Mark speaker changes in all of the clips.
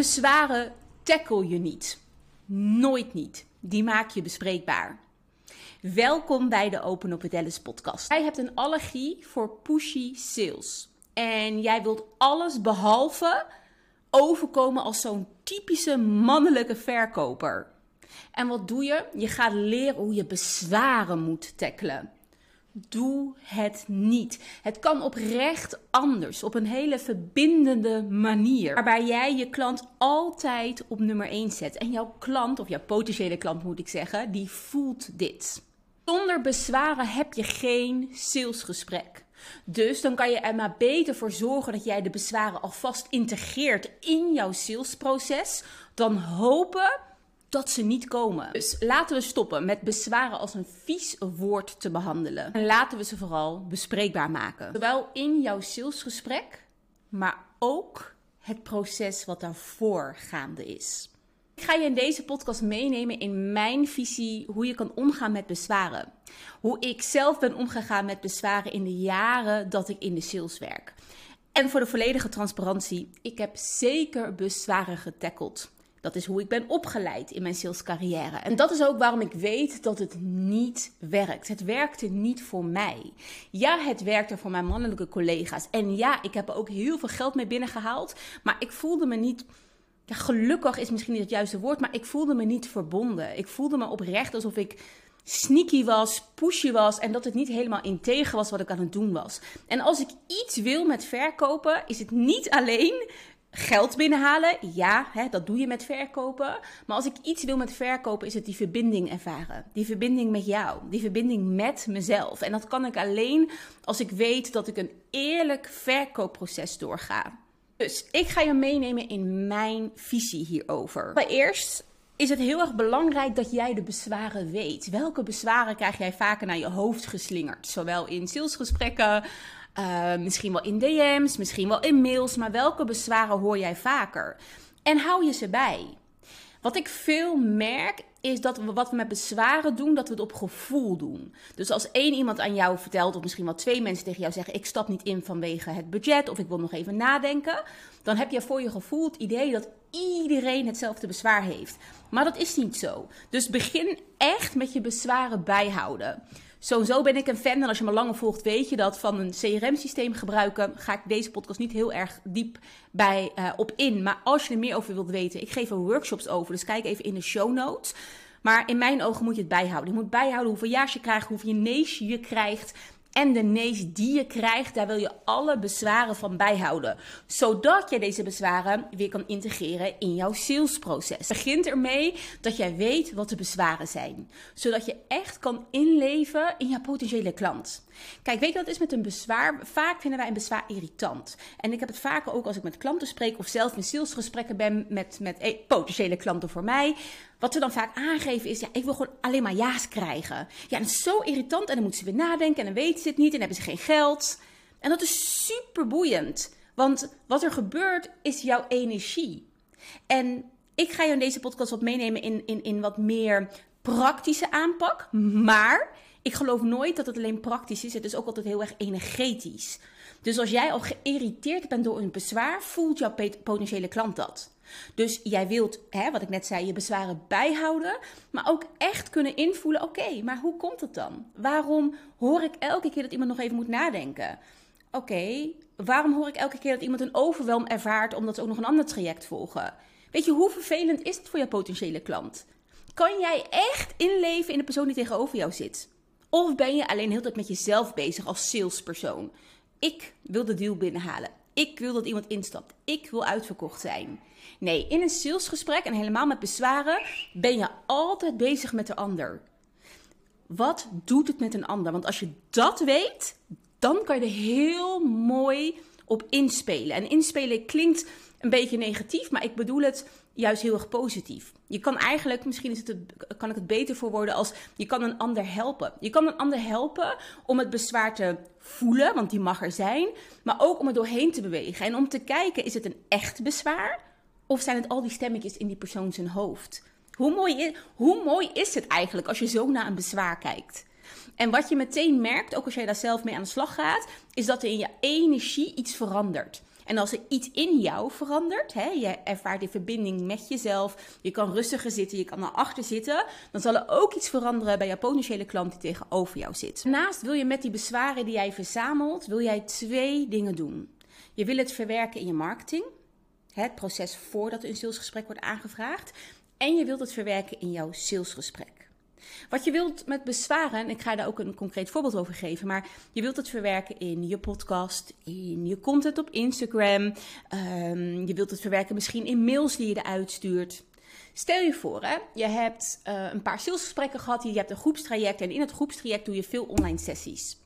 Speaker 1: Bezwaren tackle je niet. Nooit niet. Die maak je bespreekbaar. Welkom bij de Open Up Dallas podcast. Jij hebt een allergie voor pushy sales. En jij wilt alles behalve overkomen als zo'n typische mannelijke verkoper. En wat doe je? Je gaat leren hoe je bezwaren moet tackelen. Doe het niet. Het kan oprecht anders, op een hele verbindende manier. Waarbij jij je klant altijd op nummer 1 zet. En jouw klant, of jouw potentiële klant moet ik zeggen, die voelt dit. Zonder bezwaren heb je geen salesgesprek. Dus dan kan je er maar beter voor zorgen dat jij de bezwaren alvast integreert in jouw salesproces. Dan hopen dat ze niet komen. Dus laten we stoppen met bezwaren als een vies woord te behandelen. En laten we ze vooral bespreekbaar maken. Zowel in jouw salesgesprek, maar ook het proces wat daarvoor gaande is. Ik ga je in deze podcast meenemen in mijn visie hoe je kan omgaan met bezwaren. Hoe ik zelf ben omgegaan met bezwaren in de jaren dat ik in de sales werk. En voor de volledige transparantie, ik heb zeker bezwaren getackeld. Dat is hoe ik ben opgeleid in mijn salescarrière. En dat is ook waarom ik weet dat het niet werkt. Het werkte niet voor mij. Ja, het werkte voor mijn mannelijke collega's. En ja, ik heb er ook heel veel geld mee binnengehaald. Maar ik voelde me niet. Gelukkig is misschien niet het juiste woord, maar ik voelde me niet verbonden. Ik voelde me oprecht alsof ik sneaky was, pushy was en dat het niet helemaal integer was wat ik aan het doen was. En als ik iets wil met verkopen, is het niet alleen geld binnenhalen. Ja, hè, dat doe je met verkopen. Maar als ik iets wil met verkopen, is het die verbinding ervaren. Die verbinding met jou. Die verbinding met mezelf. En dat kan ik alleen als ik weet dat ik een eerlijk verkoopproces doorga. Dus ik ga je meenemen in mijn visie hierover. Allereerst is het heel erg belangrijk dat jij de bezwaren weet. Welke bezwaren krijg jij vaker naar je hoofd geslingerd? Zowel in salesgesprekken uh, misschien wel in DM's, misschien wel in mails, maar welke bezwaren hoor jij vaker? En hou je ze bij. Wat ik veel merk is dat we wat we met bezwaren doen, dat we het op gevoel doen. Dus als één iemand aan jou vertelt, of misschien wel twee mensen tegen jou zeggen: Ik stap niet in vanwege het budget, of ik wil nog even nadenken, dan heb je voor je gevoel het idee dat iedereen hetzelfde bezwaar heeft. Maar dat is niet zo. Dus begin echt met je bezwaren bijhouden. Sowieso ben ik een fan, en als je me langer volgt, weet je dat van een CRM-systeem gebruiken. Ga ik deze podcast niet heel erg diep bij uh, op in. Maar als je er meer over wilt weten, ik geef er workshops over. Dus kijk even in de show notes. Maar in mijn ogen moet je het bijhouden. Je moet bijhouden hoeveel jaars je krijgt, hoeveel nees je krijgt en de nees die je krijgt, daar wil je alle bezwaren van bijhouden. Zodat je deze bezwaren weer kan integreren in jouw salesproces. Begint ermee dat jij weet wat de bezwaren zijn. Zodat je echt kan inleven in jouw potentiële klant. Kijk, weet je wat het is met een bezwaar? Vaak vinden wij een bezwaar irritant. En ik heb het vaker ook als ik met klanten spreek of zelf in salesgesprekken ben met, met eh, potentiële klanten voor mij. Wat we dan vaak aangeven is, ja, ik wil gewoon alleen maar ja's krijgen. Ja, het is zo irritant en dan moeten ze weer nadenken en dan weten ze het niet en hebben ze geen geld. En dat is super boeiend, want wat er gebeurt is jouw energie. En ik ga je in deze podcast wat meenemen in, in, in wat meer praktische aanpak, maar ik geloof nooit dat het alleen praktisch is. Het is ook altijd heel erg energetisch. Dus als jij al geïrriteerd bent door een bezwaar, voelt jouw potentiële klant dat. Dus jij wilt, hè, wat ik net zei, je bezwaren bijhouden, maar ook echt kunnen invoelen: oké, maar hoe komt het dan? Waarom hoor ik elke keer dat iemand nog even moet nadenken? Oké, waarom hoor ik elke keer dat iemand een overwelm ervaart omdat ze ook nog een ander traject volgen? Weet je, hoe vervelend is het voor je potentiële klant? Kan jij echt inleven in de persoon die tegenover jou zit? Of ben je alleen heel tijd met jezelf bezig als salespersoon? Ik wil de deal binnenhalen. Ik wil dat iemand instapt. Ik wil uitverkocht zijn. Nee, in een salesgesprek en helemaal met bezwaren ben je altijd bezig met de ander. Wat doet het met een ander? Want als je dat weet, dan kan je er heel mooi op inspelen. En inspelen klinkt een beetje negatief, maar ik bedoel het juist heel erg positief. Je kan eigenlijk, misschien is het, kan ik het beter voor worden als je kan een ander helpen. Je kan een ander helpen om het bezwaar te voelen, want die mag er zijn, maar ook om er doorheen te bewegen en om te kijken, is het een echt bezwaar of zijn het al die stemmetjes in die persoon zijn hoofd? Hoe mooi, is, hoe mooi is het eigenlijk als je zo naar een bezwaar kijkt? En wat je meteen merkt, ook als jij daar zelf mee aan de slag gaat, is dat er in je energie iets verandert. En als er iets in jou verandert, hè, je ervaart die verbinding met jezelf, je kan rustiger zitten, je kan naar achter zitten, dan zal er ook iets veranderen bij jouw potentiële klant die tegenover jou zit. Daarnaast wil je met die bezwaren die jij verzamelt, wil jij twee dingen doen. Je wil het verwerken in je marketing, het proces voordat een salesgesprek wordt aangevraagd, en je wilt het verwerken in jouw salesgesprek. Wat je wilt met bezwaren, en ik ga daar ook een concreet voorbeeld over geven, maar je wilt het verwerken in je podcast, in je content op Instagram, um, je wilt het verwerken misschien in mails die je eruit stuurt. Stel je voor, hè, je hebt uh, een paar salesgesprekken gehad, je hebt een groepstraject en in het groepstraject doe je veel online sessies.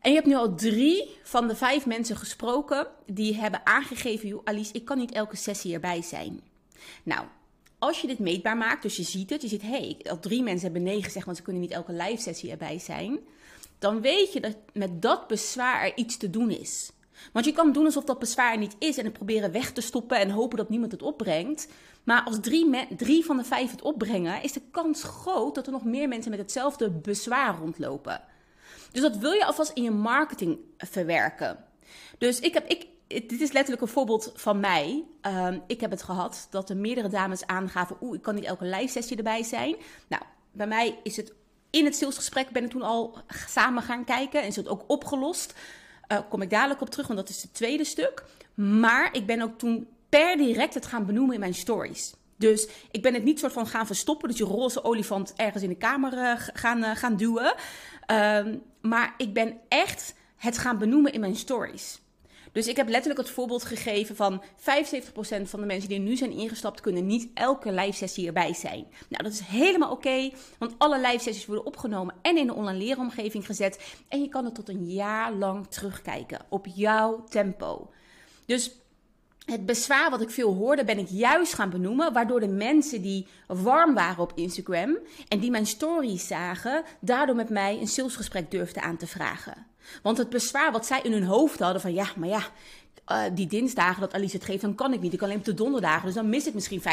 Speaker 1: En je hebt nu al drie van de vijf mensen gesproken die hebben aangegeven, Alice, ik kan niet elke sessie erbij zijn. Nou, als je dit meetbaar maakt, dus je ziet het, je ziet, hé, hey, al drie mensen hebben nee gezegd, want ze kunnen niet elke live sessie erbij zijn. Dan weet je dat met dat bezwaar er iets te doen is. Want je kan doen alsof dat bezwaar niet is en het proberen weg te stoppen en hopen dat niemand het opbrengt. Maar als drie, drie van de vijf het opbrengen, is de kans groot dat er nog meer mensen met hetzelfde bezwaar rondlopen. Dus dat wil je alvast in je marketing verwerken. Dus ik heb, ik, dit is letterlijk een voorbeeld van mij. Ehm, ik heb het gehad dat er meerdere dames aangaven: Oeh, ik kan niet elke live sessie erbij zijn. Nou, bij mij is het in het salesgesprek ben ik toen al samen gaan kijken en is het ook opgelost. Uh, kom ik dadelijk op terug, want dat is het tweede stuk. Maar ik ben ook toen per direct het gaan benoemen in mijn stories. Dus ik ben het niet soort van gaan verstoppen, dus je roze olifant ergens in de kamer uh, gaan, uh, gaan duwen. Ehm, maar ik ben echt het gaan benoemen in mijn stories. Dus ik heb letterlijk het voorbeeld gegeven van 75% van de mensen die nu zijn ingestapt kunnen niet elke live sessie erbij zijn. Nou, dat is helemaal oké, want alle live sessies worden opgenomen en in de online leeromgeving gezet. En je kan het tot een jaar lang terugkijken op jouw tempo. Dus het bezwaar wat ik veel hoorde, ben ik juist gaan benoemen. Waardoor de mensen die warm waren op Instagram en die mijn stories zagen, daardoor met mij een salesgesprek durfden aan te vragen. Want het bezwaar wat zij in hun hoofd hadden van ja, maar ja, uh, die dinsdagen dat Alice het geeft, dan kan ik niet. Ik kan alleen op de donderdagen, dus dan mis ik misschien 50%.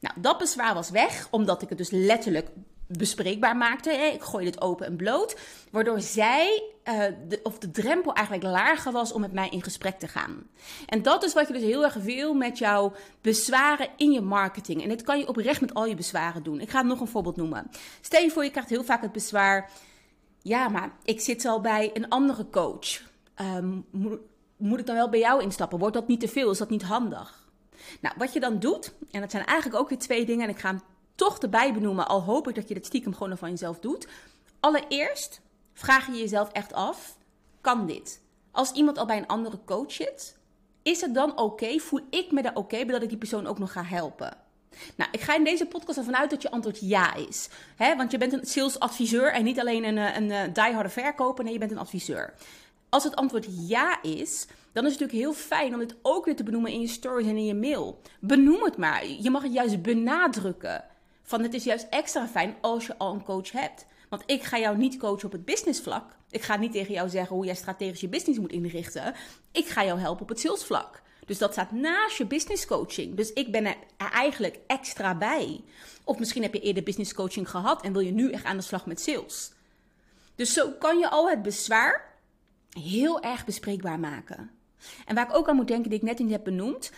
Speaker 1: Nou, dat bezwaar was weg, omdat ik het dus letterlijk bespreekbaar maakte. Ik gooi het open en bloot. Waardoor zij, uh, de, of de drempel eigenlijk lager was om met mij in gesprek te gaan. En dat is wat je dus heel erg wil met jouw bezwaren in je marketing. En dit kan je oprecht met al je bezwaren doen. Ik ga nog een voorbeeld noemen. Stel je voor, je krijgt heel vaak het bezwaar. Ja, maar ik zit al bij een andere coach. Um, moet, moet ik dan wel bij jou instappen? Wordt dat niet te veel? Is dat niet handig? Nou, wat je dan doet, en dat zijn eigenlijk ook weer twee dingen, en ik ga hem toch erbij benoemen, al hoop ik dat je het stiekem gewoon van jezelf doet. Allereerst vraag je jezelf echt af: kan dit? Als iemand al bij een andere coach zit, is het dan oké? Voel ik me er oké bij dat ik die persoon ook nog ga helpen? Nou, ik ga in deze podcast ervan uit dat je antwoord ja is. Hè? Want je bent een salesadviseur en niet alleen een, een, een dieharde verkoper. Nee, je bent een adviseur. Als het antwoord ja is, dan is het natuurlijk heel fijn om het ook weer te benoemen in je stories en in je mail. Benoem het maar. Je mag het juist benadrukken. Van het is juist extra fijn als je al een coach hebt. Want ik ga jou niet coachen op het businessvlak. Ik ga niet tegen jou zeggen hoe jij strategisch je business moet inrichten. Ik ga jou helpen op het salesvlak. Dus dat staat naast je business coaching. Dus ik ben er eigenlijk extra bij. Of misschien heb je eerder business coaching gehad en wil je nu echt aan de slag met sales. Dus zo kan je al het bezwaar heel erg bespreekbaar maken. En waar ik ook aan moet denken, die ik net niet heb benoemd,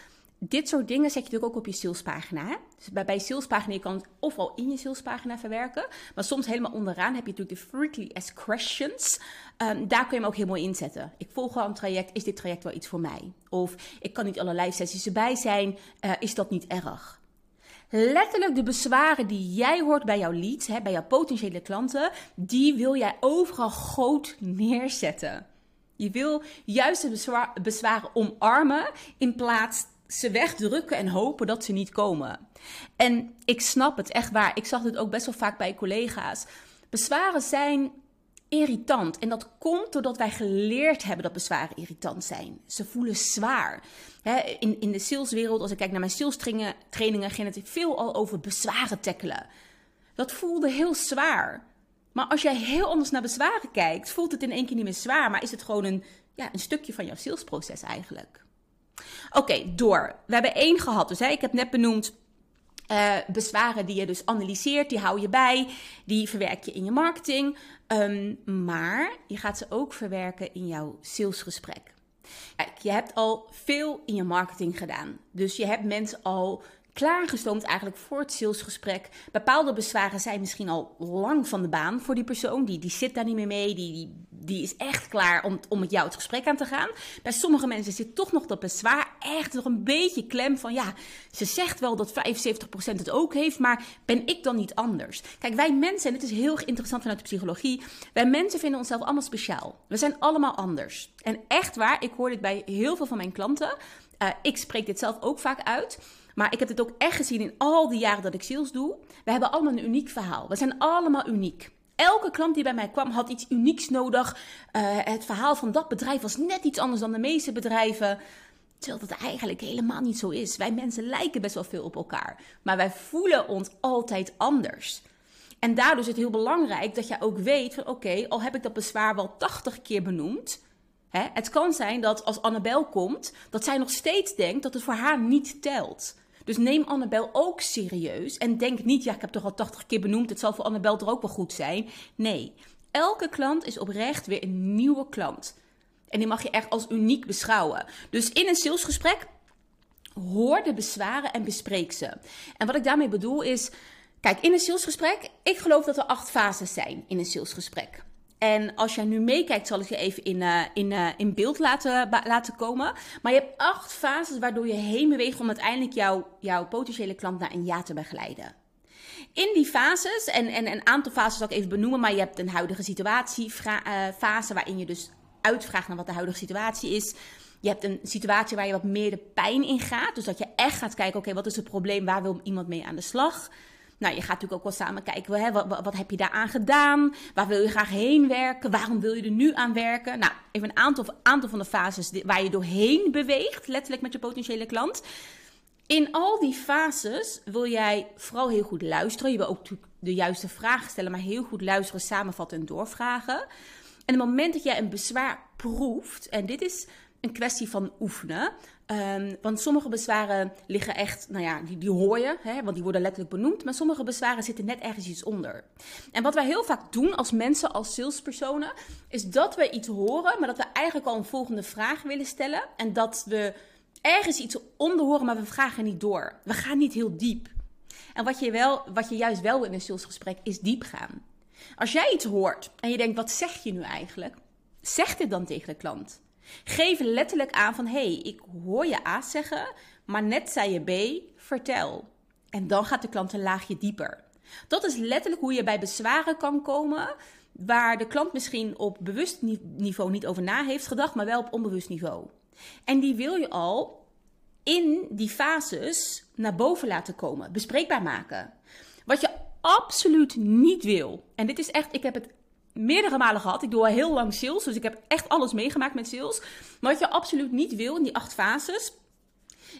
Speaker 1: dit soort dingen zet je natuurlijk ook op je salespagina. Dus bij, bij salespagina kan het ofwel in je salespagina verwerken, maar soms helemaal onderaan heb je natuurlijk de frequently asked questions. Um, daar kun je hem ook mooi inzetten. Ik volg al een traject, is dit traject wel iets voor mij? Of ik kan niet alle live sessies erbij zijn, uh, is dat niet erg? Letterlijk de bezwaren die jij hoort bij jouw leads, hè, bij jouw potentiële klanten, die wil jij overal groot neerzetten. Je wil juist de bezwaren omarmen in plaats ze wegdrukken en hopen dat ze niet komen. En ik snap het echt waar. Ik zag dit ook best wel vaak bij collega's. Bezwaren zijn irritant. En dat komt doordat wij geleerd hebben dat bezwaren irritant zijn. Ze voelen zwaar. in, in de saleswereld, als ik kijk naar mijn sales trainingen, ging het veel al over bezwaren tackelen. Dat voelde heel zwaar. Maar als jij heel anders naar bezwaren kijkt, voelt het in één keer niet meer zwaar, maar is het gewoon een, ja, een stukje van jouw salesproces eigenlijk. Oké, door. We hebben één gehad. Dus hè, ik heb net benoemd uh, bezwaren die je dus analyseert, die hou je bij, die verwerk je in je marketing. Um, maar je gaat ze ook verwerken in jouw salesgesprek. Kijk, je hebt al veel in je marketing gedaan. Dus je hebt mensen al klaargestoomd eigenlijk voor het salesgesprek. Bepaalde bezwaren zijn misschien al lang van de baan voor die persoon. Die, die zit daar niet meer mee. Die, die, die is echt klaar om, om met jou het gesprek aan te gaan. Bij sommige mensen zit toch nog dat bezwaar echt nog een beetje klem van... ja, ze zegt wel dat 75% het ook heeft, maar ben ik dan niet anders? Kijk, wij mensen, en het is heel interessant vanuit de psychologie... wij mensen vinden onszelf allemaal speciaal. We zijn allemaal anders. En echt waar, ik hoor dit bij heel veel van mijn klanten... Uh, ik spreek dit zelf ook vaak uit. Maar ik heb het ook echt gezien in al die jaren dat ik sales doe. We hebben allemaal een uniek verhaal. We zijn allemaal uniek. Elke klant die bij mij kwam had iets unieks nodig. Uh, het verhaal van dat bedrijf was net iets anders dan de meeste bedrijven. Terwijl dat eigenlijk helemaal niet zo is. Wij mensen lijken best wel veel op elkaar. Maar wij voelen ons altijd anders. En daardoor is het heel belangrijk dat je ook weet van oké, al heb ik dat bezwaar wel 80 keer benoemd. Hè, het kan zijn dat als Annabel komt, dat zij nog steeds denkt dat het voor haar niet telt. Dus neem Annabel ook serieus en denk niet, ja, ik heb toch al 80 keer benoemd, het zal voor Annabel toch ook wel goed zijn. Nee, elke klant is oprecht weer een nieuwe klant. En die mag je echt als uniek beschouwen. Dus in een salesgesprek hoor de bezwaren en bespreek ze. En wat ik daarmee bedoel is, kijk, in een salesgesprek, ik geloof dat er acht fases zijn in een salesgesprek. En als jij nu meekijkt, zal ik je even in, uh, in, uh, in beeld laten, laten komen. Maar je hebt acht fases waardoor je heen beweegt om uiteindelijk jouw jouw potentiële klant naar een ja te begeleiden. In die fases, en, en een aantal fases zal ik even benoemen, maar je hebt een huidige situatie uh, fase waarin je dus uitvraagt naar wat de huidige situatie is. Je hebt een situatie waar je wat meer de pijn in gaat. Dus dat je echt gaat kijken, oké, wat is het probleem? Waar wil iemand mee aan de slag? Nou, je gaat natuurlijk ook wel samen kijken, hè, wat, heb je daaraan gedaan? Waar wil je graag heen werken? Waarom wil je er nu aan werken? Nou, even een aantal, aantal van de fases waar je doorheen beweegt, letterlijk met je potentiële klant. In al die fases wil jij vooral heel goed luisteren. Je wil ook de juiste vragen stellen, maar heel goed luisteren, samenvatten en doorvragen. En het moment dat jij een bezwaar proeft, en dit is een kwestie van oefenen. Um, want sommige bezwaren liggen echt, nou ja, die, die hoor je, hè, want die worden letterlijk benoemd. Maar sommige bezwaren zitten net ergens iets onder. En wat wij heel vaak doen als mensen, als salespersonen, is dat we iets horen, maar dat we eigenlijk al een volgende vraag willen stellen. En dat we ergens iets onder horen, maar we vragen niet door. We gaan niet heel diep. En wat je, wel, wat je juist wel in een salesgesprek is diep gaan. Als jij iets hoort en je denkt, wat zeg je nu eigenlijk? Zeg dit dan tegen de klant. Geef letterlijk aan van hé, hey, ik hoor je A zeggen, maar net zei je B, vertel. En dan gaat de klant een laagje dieper. Dat is letterlijk hoe je bij bezwaren kan komen waar de klant misschien op bewust niveau niet over na heeft gedacht, maar wel op onbewust niveau. En die wil je al in die fases naar boven laten komen, bespreekbaar maken. Wat je absoluut niet wil, en dit is echt, ik heb het meerdere malen gehad. Ik doe al heel lang sales, dus ik heb echt alles meegemaakt met sales. Wat je absoluut niet wil in die acht fases,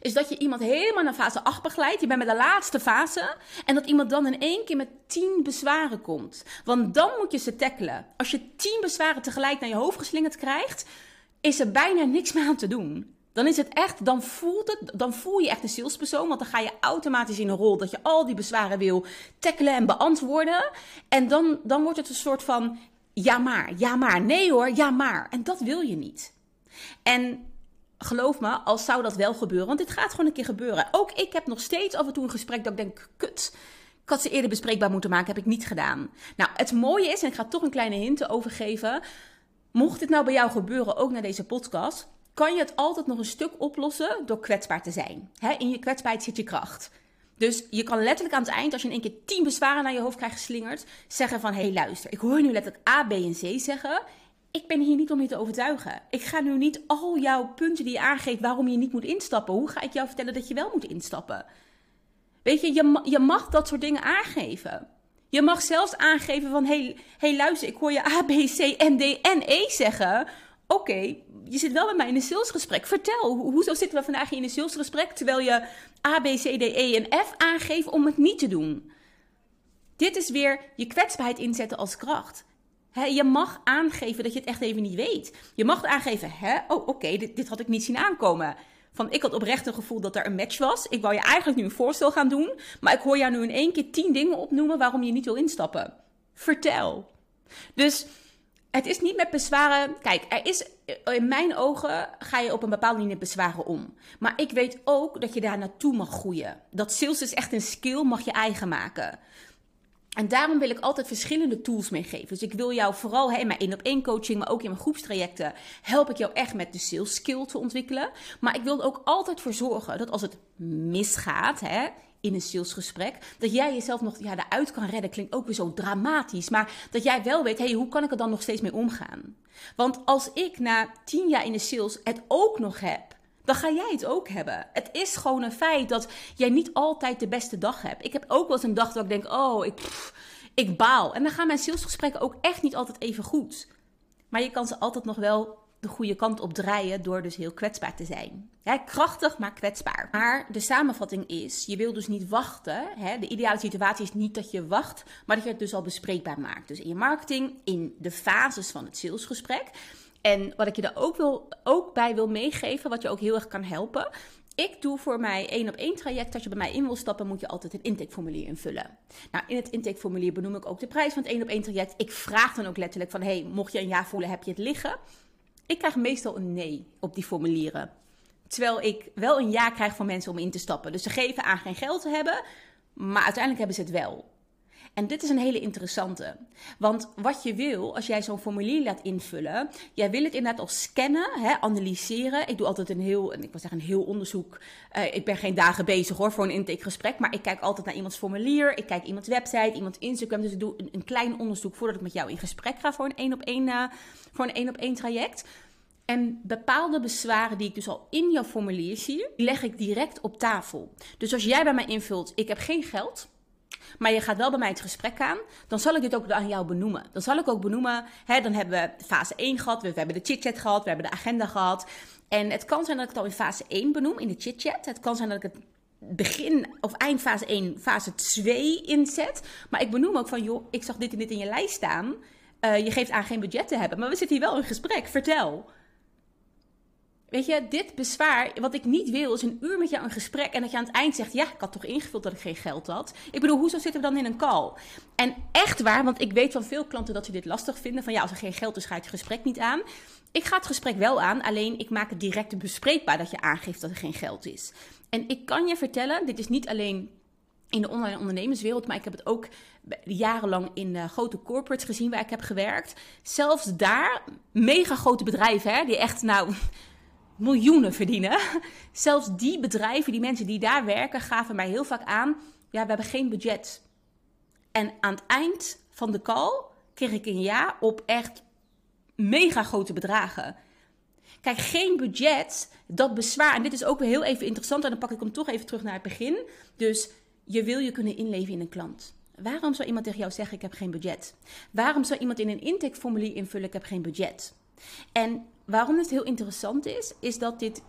Speaker 1: is dat je iemand helemaal naar fase 8 begeleidt. Je bent met de laatste fase. En dat iemand dan in één keer met 10 bezwaren komt. Want dan moet je ze tackelen. Als je 10 bezwaren tegelijk naar je hoofd geslingerd krijgt, is er bijna niks meer aan te doen. Dan is het echt, dan voelt het, dan voel je echt een salespersoon. Want dan ga je automatisch in een rol dat je al die bezwaren wil tackelen en beantwoorden. En dan, dan wordt het een soort van ja maar, ja maar, nee hoor, ja maar. En dat wil je niet. En geloof me, als zou dat wel gebeuren, want dit gaat gewoon een keer gebeuren. Ook ik heb nog steeds af en toe een gesprek dat ik denk, kut. Ik had ze eerder bespreekbaar moeten maken, heb ik niet gedaan. Nou, het mooie is, en ik ga toch een kleine hint overgeven. Mocht dit nou bij jou gebeuren, ook naar deze podcast, kan je het altijd nog een stuk oplossen door kwetsbaar te zijn. in je kwetsbaarheid zit je kracht. Dus je kan letterlijk aan het eind, als je in één keer tien bezwaren naar je hoofd krijgt geslingerd, zeggen van, hé hey, luister, ik hoor nu letterlijk A, B en C zeggen. Ik ben hier niet om je te overtuigen. Ik ga nu niet al jouw punten die je aangeeft waarom je niet moet instappen. Hoe ga ik jou vertellen dat je wel moet instappen? Weet je, je, mag dat soort dingen aangeven. Je mag zelfs aangeven van, hé, hey, hey, luister, ik hoor je A, B, C, N, D en E zeggen oké, je zit wel met mij in een salesgesprek. Vertel, hoezo zitten we vandaag in een salesgesprek terwijl je A, B, C, D, E en F aangeeft om het niet te doen? Dit is weer je kwetsbaarheid inzetten als kracht. je mag aangeven dat je het echt even niet weet. Je mag aangeven, hè, oh oké, dit, dit had ik niet zien aankomen. Van ik had oprecht een gevoel dat er een match was. Ik wou je eigenlijk nu een voorstel gaan doen. Maar ik hoor jou nu in één keer tien dingen opnoemen waarom je niet wil instappen. Vertel. Dus het is niet met bezwaren. Kijk, er is in mijn ogen ga je op een bepaalde manier bezwaren om. Maar ik weet ook dat je daar naartoe mag groeien. Dat sales is echt een skill, mag je eigen maken. En daarom wil ik altijd verschillende tools meegeven. Dus ik wil jou vooral in mijn één op één coaching, maar ook in mijn groepstrajecten, help ik jou echt met de sales skill te ontwikkelen. Maar ik wil er ook altijd voor zorgen dat als het misgaat, hè, in een salesgesprek. Dat jij jezelf nog ja, eruit kan redden. Klinkt ook weer zo dramatisch. Maar dat jij wel weet, hey, hoe kan ik er dan nog steeds mee omgaan? Want als ik na tien jaar in de sales het ook nog heb, dan ga jij het ook hebben. Het is gewoon een feit dat jij niet altijd de beste dag hebt. Ik heb ook wel eens een dag dat ik denk, oh, ik, ik baal. En dan gaan mijn salesgesprekken ook echt niet altijd even goed. Maar je kan ze altijd nog wel de goede kant op draaien door dus heel kwetsbaar te zijn. krachtig, maar kwetsbaar. Maar de samenvatting is, je wil dus niet wachten. de ideale situatie is niet dat je wacht, maar dat je het dus al bespreekbaar maakt. Dus in je marketing, in de fases van het salesgesprek. En wat ik je daar ook, wil, ook bij wil meegeven, wat je ook heel erg kan helpen. Ik doe voor mij één op één traject. Als je bij mij in wil stappen, moet je altijd een intakeformulier invullen. Nou, in het intakeformulier benoem ik ook de prijs van het één op één traject. Ik vraag dan ook letterlijk van, hey, mocht je een ja voelen, heb je het liggen? Ik krijg meestal een nee op die formulieren. Terwijl ik wel een ja krijg van mensen om in te stappen. Dus ze geven aan geen geld te hebben, maar uiteindelijk hebben ze het wel. En dit is een hele interessante. Want wat je wil, als jij zo'n formulier laat invullen, jij wil het inderdaad al scannen, hè, analyseren. Ik doe altijd een heel, ik wil zeggen een heel onderzoek. Uh, ik ben geen dagen bezig hoor voor een intakegesprek, maar ik kijk altijd naar iemands formulier. Ik kijk iemands website, iemands Instagram. Dus ik doe een, een klein onderzoek voordat ik met jou in gesprek ga voor een één op één, uh, voor een één op één traject. En bepaalde bezwaren die ik dus al in jouw formulier zie, leg ik direct op tafel. Dus als jij bij mij invult, ik heb geen geld, maar je gaat wel bij mij het gesprek aan, dan zal ik dit ook aan jou benoemen. Dan zal ik ook benoemen, hè, dan hebben we fase 1 gehad, we, hebben de chit-chat gehad, we hebben de agenda gehad. En het kan zijn dat ik het al in fase 1 benoem, in de chit-chat. Het kan zijn dat ik het begin of eind fase 1, fase 2 inzet. Maar ik benoem ook van, joh, ik zag dit en dit in je lijst staan. Uh, je geeft aan geen budget te hebben, maar we zitten hier wel in gesprek. Vertel. Weet je, dit bezwaar, wat ik niet wil, is een uur met jou een gesprek en dat je aan het eind zegt: Ja, ik had toch ingevuld dat ik geen geld had. Ik bedoel, hoezo zitten we dan in een call? En echt waar, want ik weet van veel klanten dat ze dit lastig vinden: van ja, als er geen geld is, ga ik het gesprek niet aan. Ik ga het gesprek wel aan, alleen ik maak het direct bespreekbaar dat je aangeeft dat er geen geld is. En ik kan je vertellen, dit is niet alleen in de online ondernemerswereld, maar ik heb het ook jarenlang in uh, grote corporates gezien waar ik heb gewerkt. Zelfs daar, mega grote bedrijven, hè, die echt, nou, miljoenen verdienen. Zelfs die bedrijven, die mensen die daar werken, gaven mij heel vaak aan: ja, we hebben geen budget. En aan het eind van de call kreeg ik een ja op echt mega grote bedragen. Kijk, geen budget, dat bezwaar. En dit is ook weer heel even interessant. En dan pak ik hem toch even terug naar het begin. Dus je wil je kunnen inleven in een klant. Waarom zou iemand tegen jou zeggen: Ik heb geen budget? Waarom zou iemand in een intakeformulier invullen: Ik heb geen budget? En waarom het heel interessant is, is dat dit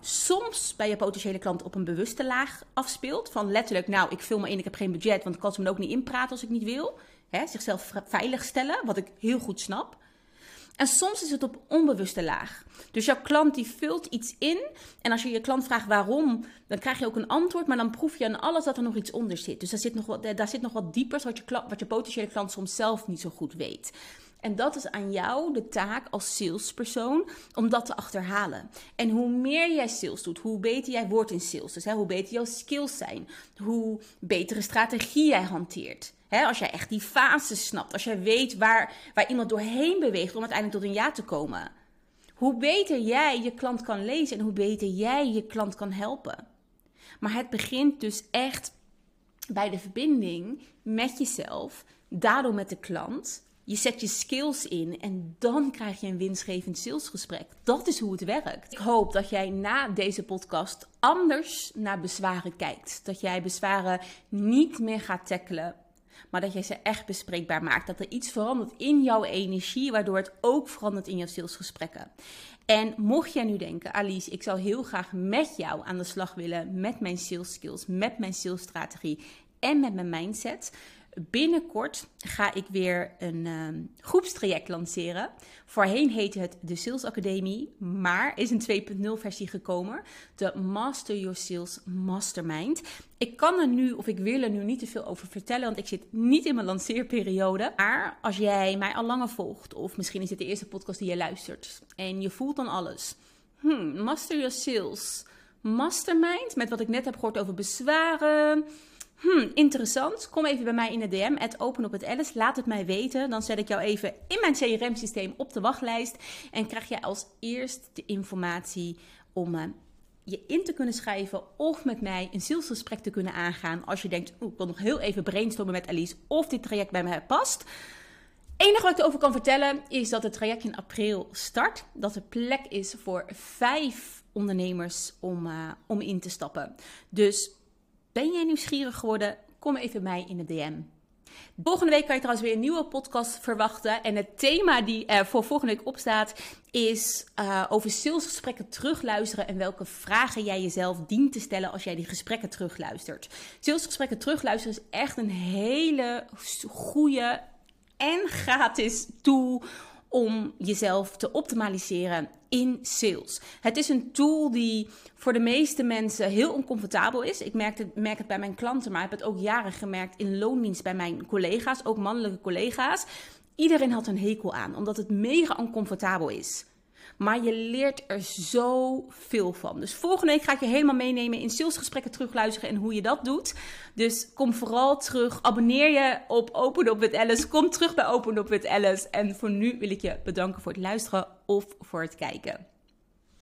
Speaker 1: soms bij je potentiële klant op een bewuste laag afspeelt. Van letterlijk, nou, ik vul me in, ik heb geen budget, want ik kan ze me ook niet inpraten als ik niet wil. Hè, zichzelf veilig stellen, wat ik heel goed snap. En soms is het op onbewuste laag. Dus jouw klant die vult iets in. En als je je klant vraagt waarom, dan krijg je ook een antwoord. Maar dan proef je aan alles dat er nog iets onder zit. Dus daar zit nog wat, daar zit nog wat dieper, wat je, wat je potentiële klant soms zelf niet zo goed weet. En dat is aan jou de taak als salespersoon om dat te achterhalen. En hoe meer jij sales doet, hoe beter jij wordt in sales. Dus hè, hoe beter jouw skills zijn, hoe betere strategie jij hanteert. als jij echt die fases snapt, als jij weet waar, waar iemand doorheen beweegt om uiteindelijk tot een ja te komen. Hoe beter jij je klant kan lezen en hoe beter jij je klant kan helpen. Maar het begint dus echt bij de verbinding met jezelf, daardoor met de klant je zet je skills in en dan krijg je een winstgevend salesgesprek. Dat is hoe het werkt. Ik hoop dat jij na deze podcast anders naar bezwaren kijkt. Dat jij bezwaren niet meer gaat tackelen, maar dat jij ze echt bespreekbaar maakt. Dat er iets verandert in jouw energie, waardoor het ook verandert in jouw salesgesprekken. En mocht jij nu denken, Alice, ik zou heel graag met jou aan de slag willen met mijn sales skills, met mijn salesstrategie en met mijn mindset Binnenkort ga ik weer een um, groepstraject lanceren. Voorheen heette het de Sales Academie, maar is een 2.0 versie gekomen. De Master Your Sales Mastermind. Ik kan er nu, of ik wil er nu niet te veel over vertellen, want ik zit niet in mijn lanceerperiode. Maar als jij mij al langer volgt, of misschien is het de eerste podcast die je luistert, en je voelt dan alles. Hmm, Master Your Sales Mastermind, met wat ik net heb gehoord over bezwaren Hmm, interessant. Kom even bij mij in de DM. Het open op het Alice. Laat het mij weten. Dan zet ik jou even in mijn CRM-systeem op de wachtlijst. En krijg jij als eerst de informatie om uh, je in te kunnen schrijven. Of met mij een zielsgesprek te kunnen aangaan. Als je denkt, ik wil nog heel even brainstormen met Alice. Of dit traject bij mij past. Enige wat ik erover kan vertellen is dat het traject in april start. Dat er plek is voor vijf ondernemers om, uh, om in te stappen. Dus ben jij nieuwsgierig geworden? Kom even bij mij in de DM. Volgende week kan je trouwens weer een nieuwe podcast verwachten. En het thema die er voor volgende week opstaat is uh, over salesgesprekken terugluisteren en welke vragen jij jezelf dient te stellen als jij die gesprekken terugluistert. Salesgesprekken terugluisteren is echt een hele goede en gratis tool om jezelf te optimaliseren in sales. Het is een tool die voor de meeste mensen heel oncomfortabel is. Ik merk het, merk het bij mijn klanten, maar ik heb het ook jaren gemerkt in loondienst bij mijn collega's, ook mannelijke collega's. Iedereen had een hekel aan, omdat het mega oncomfortabel is. Maar je leert er zoveel van. Dus volgende week ga ik je helemaal meenemen in salesgesprekken terugluisteren en hoe je dat doet. Dus kom vooral terug. Abonneer je op Open Up with Alice. Kom terug bij Open Up with Alice. En voor nu wil ik je bedanken voor het luisteren of voor het kijken.